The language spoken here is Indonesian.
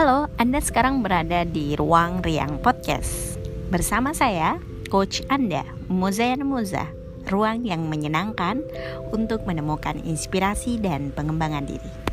Halo, Anda sekarang berada di Ruang Riang Podcast. Bersama saya, Coach Anda, Muzayan Moza Ruang yang menyenangkan untuk menemukan inspirasi dan pengembangan diri.